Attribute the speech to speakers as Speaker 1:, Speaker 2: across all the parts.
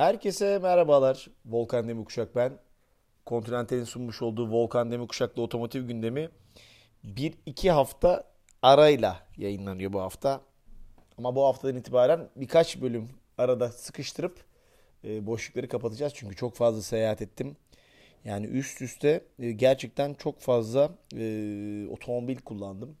Speaker 1: Herkese merhabalar. Volkan Demirkuşak ben. Continental'in sunmuş olduğu Volkan Demirkuşak'la otomotiv gündemi bir iki hafta arayla yayınlanıyor bu hafta. Ama bu haftadan itibaren birkaç bölüm arada sıkıştırıp e, boşlukları kapatacağız. Çünkü çok fazla seyahat ettim. Yani üst üste e, gerçekten çok fazla e, otomobil kullandım.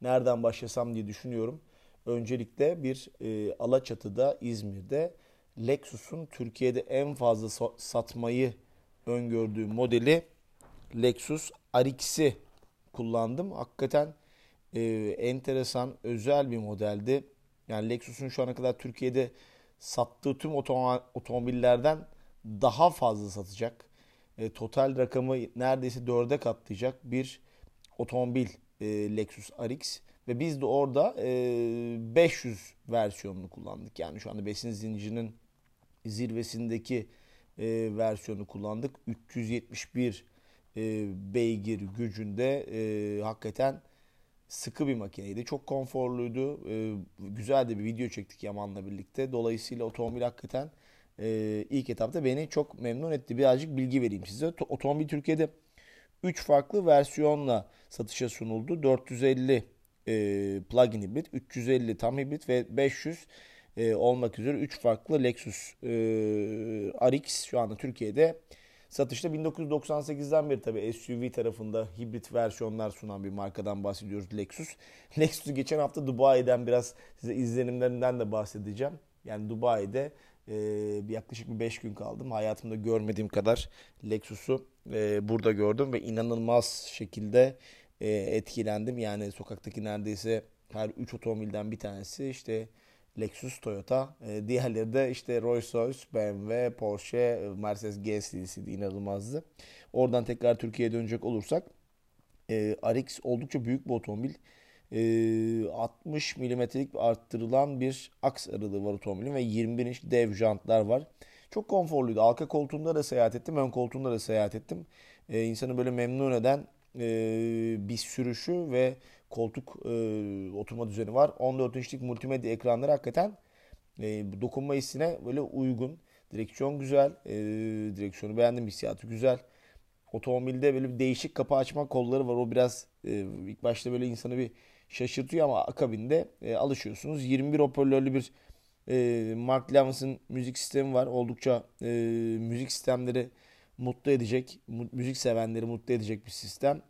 Speaker 1: Nereden başlasam diye düşünüyorum. Öncelikle bir e, Alaçatı'da, İzmir'de Lexus'un Türkiye'de en fazla satmayı öngördüğü modeli Lexus RX'i kullandım. Hakikaten e, enteresan, özel bir modeldi. Yani Lexus'un şu ana kadar Türkiye'de sattığı tüm otomobillerden daha fazla satacak. E, total rakamı neredeyse dörde katlayacak bir otomobil e, Lexus RX. Ve biz de orada e, 500 versiyonunu kullandık. Yani şu anda besin zincirinin zirvesindeki e, versiyonu kullandık. 371 e, beygir gücünde e, hakikaten sıkı bir makineydi. Çok konforluydu. E, güzel de bir video çektik Yaman'la birlikte. Dolayısıyla otomobil hakikaten e, ilk etapta beni çok memnun etti. Birazcık bilgi vereyim size. Otomobil Türkiye'de 3 farklı versiyonla satışa sunuldu. 450 e, plug-in hibrit, 350 tam hibrit ve 500 e, olmak üzere 3 farklı Lexus e, RX şu anda Türkiye'de satışta. 1998'den beri tabii SUV tarafında hibrit versiyonlar sunan bir markadan bahsediyoruz Lexus. Lexus'u geçen hafta Dubai'den biraz size izlenimlerinden de bahsedeceğim. Yani Dubai'de e, yaklaşık bir 5 gün kaldım. Hayatımda görmediğim kadar Lexus'u e, burada gördüm ve inanılmaz şekilde e, etkilendim. Yani sokaktaki neredeyse her 3 otomobilden bir tanesi işte Lexus, Toyota. E, diğerleri de işte Rolls-Royce, BMW, Porsche, Mercedes G serisiydi inanılmazdı. Oradan tekrar Türkiye'ye dönecek olursak e, RX oldukça büyük bir otomobil. E, 60 milimetrelik arttırılan bir aks aralığı var otomobilin ve 21 inç dev jantlar var. Çok konforluydu. Arka koltuğunda da seyahat ettim, ön koltuğunda da seyahat ettim. E, insanı böyle memnun eden e, bir sürüşü ve koltuk e, oturma düzeni var. 14 inçlik multimedya ekranları hakikaten e, dokunma hissine böyle uygun. Direksiyon güzel. E, direksiyonu beğendim. Hissiyatı güzel. Otomobilde böyle bir değişik kapı açma kolları var. O biraz e, ilk başta böyle insanı bir şaşırtıyor ama akabinde e, alışıyorsunuz. 21 hoparlörlü bir e, Mark Levinson müzik sistemi var. Oldukça e, müzik sistemleri mutlu edecek, müzik sevenleri mutlu edecek bir sistem.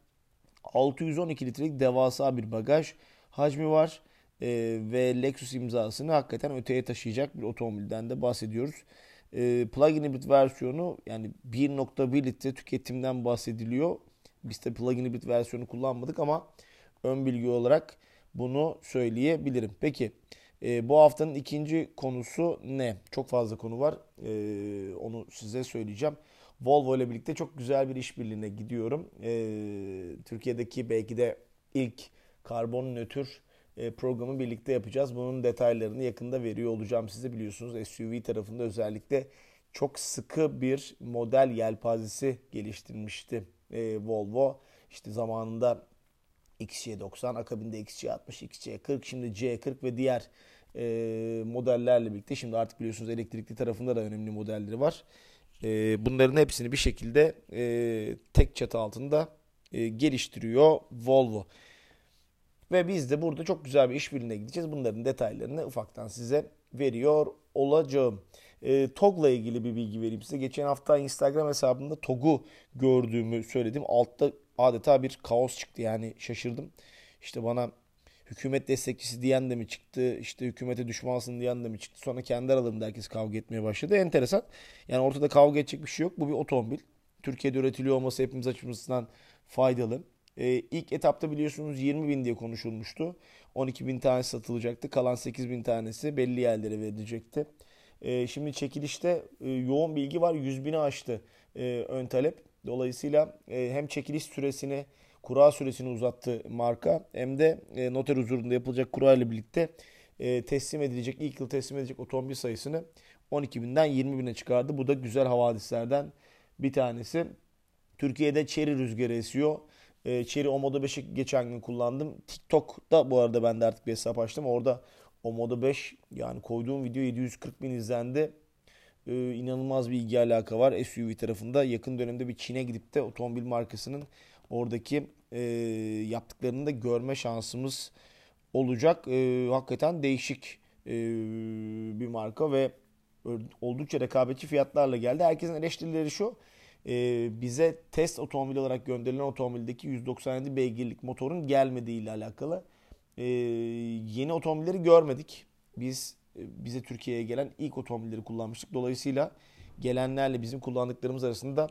Speaker 1: 612 litrelik devasa bir bagaj hacmi var e, ve Lexus imzasını hakikaten öteye taşıyacak bir otomobilden de bahsediyoruz. E, plug-in hibrit versiyonu yani 1.1 litre tüketimden bahsediliyor. Biz de plug-in hibrit versiyonu kullanmadık ama ön bilgi olarak bunu söyleyebilirim. Peki e, bu haftanın ikinci konusu ne? Çok fazla konu var. E, onu size söyleyeceğim. Volvo ile birlikte çok güzel bir işbirliğine gidiyorum. Ee, Türkiye'deki belki de ilk karbon nötr e, programı birlikte yapacağız. Bunun detaylarını yakında veriyor olacağım size biliyorsunuz. SUV tarafında özellikle çok sıkı bir model yelpazesi geliştirmişti e, Volvo. İşte zamanında XC90, akabinde XC60, XC40, şimdi C40 ve diğer e, modellerle birlikte şimdi artık biliyorsunuz elektrikli tarafında da önemli modelleri var. E, bunların hepsini bir şekilde e, tek çatı altında e, geliştiriyor Volvo. Ve biz de burada çok güzel bir işbirliğine gideceğiz. Bunların detaylarını ufaktan size veriyor olacağım. E, TOG'la ilgili bir bilgi vereyim size. Geçen hafta Instagram hesabımda TOG'u gördüğümü söyledim. Altta adeta bir kaos çıktı yani şaşırdım. İşte bana hükümet destekçisi diyen de mi çıktı? İşte hükümete düşmansın diyen de mi çıktı? Sonra kendi aralarında herkes kavga etmeye başladı. Enteresan. Yani ortada kavga edecek bir şey yok. Bu bir otomobil. Türkiye'de üretiliyor olması hepimiz açımızdan faydalı. Ee, ilk etapta biliyorsunuz 20 bin diye konuşulmuştu. 12 bin tanesi satılacaktı. Kalan 8 bin tanesi belli yerlere verilecekti. Ee, şimdi çekilişte e, yoğun bilgi var. 100 bini aştı e, ön talep. Dolayısıyla e, hem çekiliş süresini kura süresini uzattı marka. Hem de e, noter huzurunda yapılacak kura ile birlikte e, teslim edilecek, ilk yıl teslim edilecek otomobil sayısını 12 binden 20 bine çıkardı. Bu da güzel havadislerden bir tanesi. Türkiye'de Cherry rüzgarı esiyor. E, Cherry Omoda 5'i geçen gün kullandım. TikTok'ta bu arada ben de artık bir hesap açtım. Orada Omoda 5 yani koyduğum video 740 bin izlendi. e, inanılmaz bir ilgi alaka var SUV tarafında. Yakın dönemde bir Çin'e gidip de otomobil markasının oradaki e, yaptıklarını da görme şansımız olacak. E, hakikaten değişik e, bir marka ve oldukça rekabetçi fiyatlarla geldi. Herkesin eleştirileri şu. E, bize test otomobil olarak gönderilen otomobildeki 197 beygirlik motorun gelmediği ile alakalı. E, yeni otomobilleri görmedik. Biz e, bize Türkiye'ye gelen ilk otomobilleri kullanmıştık. Dolayısıyla gelenlerle bizim kullandıklarımız arasında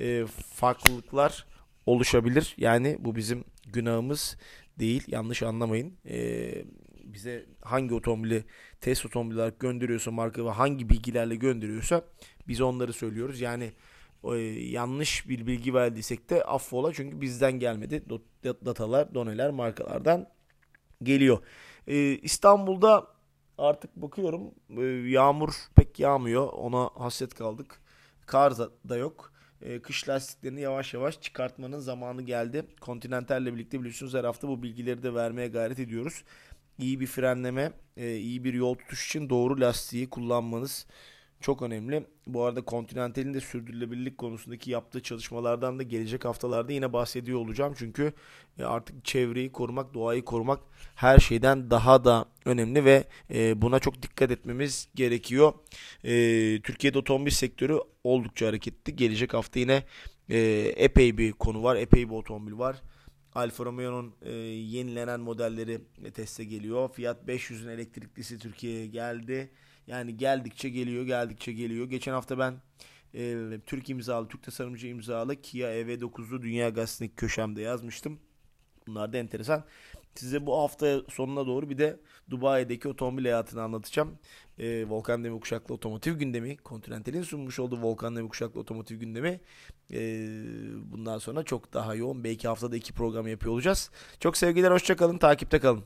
Speaker 1: e, farklılıklar oluşabilir. Yani bu bizim günahımız değil. Yanlış anlamayın. E, bize hangi otomobili test otomobili olarak gönderiyorsa marka ve hangi bilgilerle gönderiyorsa biz onları söylüyoruz. Yani e, yanlış bir bilgi verdiysek de affola çünkü bizden gelmedi. Datalar, doneler markalardan geliyor. E, İstanbul'da artık bakıyorum e, yağmur pek yağmıyor. Ona hasret kaldık. Kar da yok. E, kış lastiklerini yavaş yavaş çıkartmanın zamanı geldi. Continental ile birlikte biliyorsunuz her hafta bu bilgileri de vermeye gayret ediyoruz. İyi bir frenleme, e, iyi bir yol tutuş için doğru lastiği kullanmanız çok önemli. Bu arada Continental'in de sürdürülebilirlik konusundaki yaptığı çalışmalardan da gelecek haftalarda yine bahsediyor olacağım. Çünkü e, artık çevreyi korumak, doğayı korumak her şeyden daha da önemli ve e, buna çok dikkat etmemiz gerekiyor. Türkiye'de otomobil sektörü oldukça hareketli. Gelecek hafta yine epey bir konu var, epey bir otomobil var. Alfa Romeo'nun e, yenilenen modelleri teste geliyor. Fiat 500'ün elektriklisi Türkiye'ye geldi. Yani geldikçe geliyor, geldikçe geliyor. Geçen hafta ben e, Türk imzalı, Türk tasarımcı imzalı Kia EV9'lu Dünya Gazetesi'ndeki köşemde yazmıştım. Bunlar da enteresan. Size bu hafta sonuna doğru bir de Dubai'deki otomobil hayatını anlatacağım. E, Volkan Demir Kuşaklı Otomotiv Gündemi, Continental'in sunmuş olduğu Volkan Demir Kuşaklı Otomotiv Gündemi. E, bundan sonra çok daha yoğun. Belki haftada iki program yapıyor olacağız. Çok sevgiler, hoşçakalın, takipte kalın.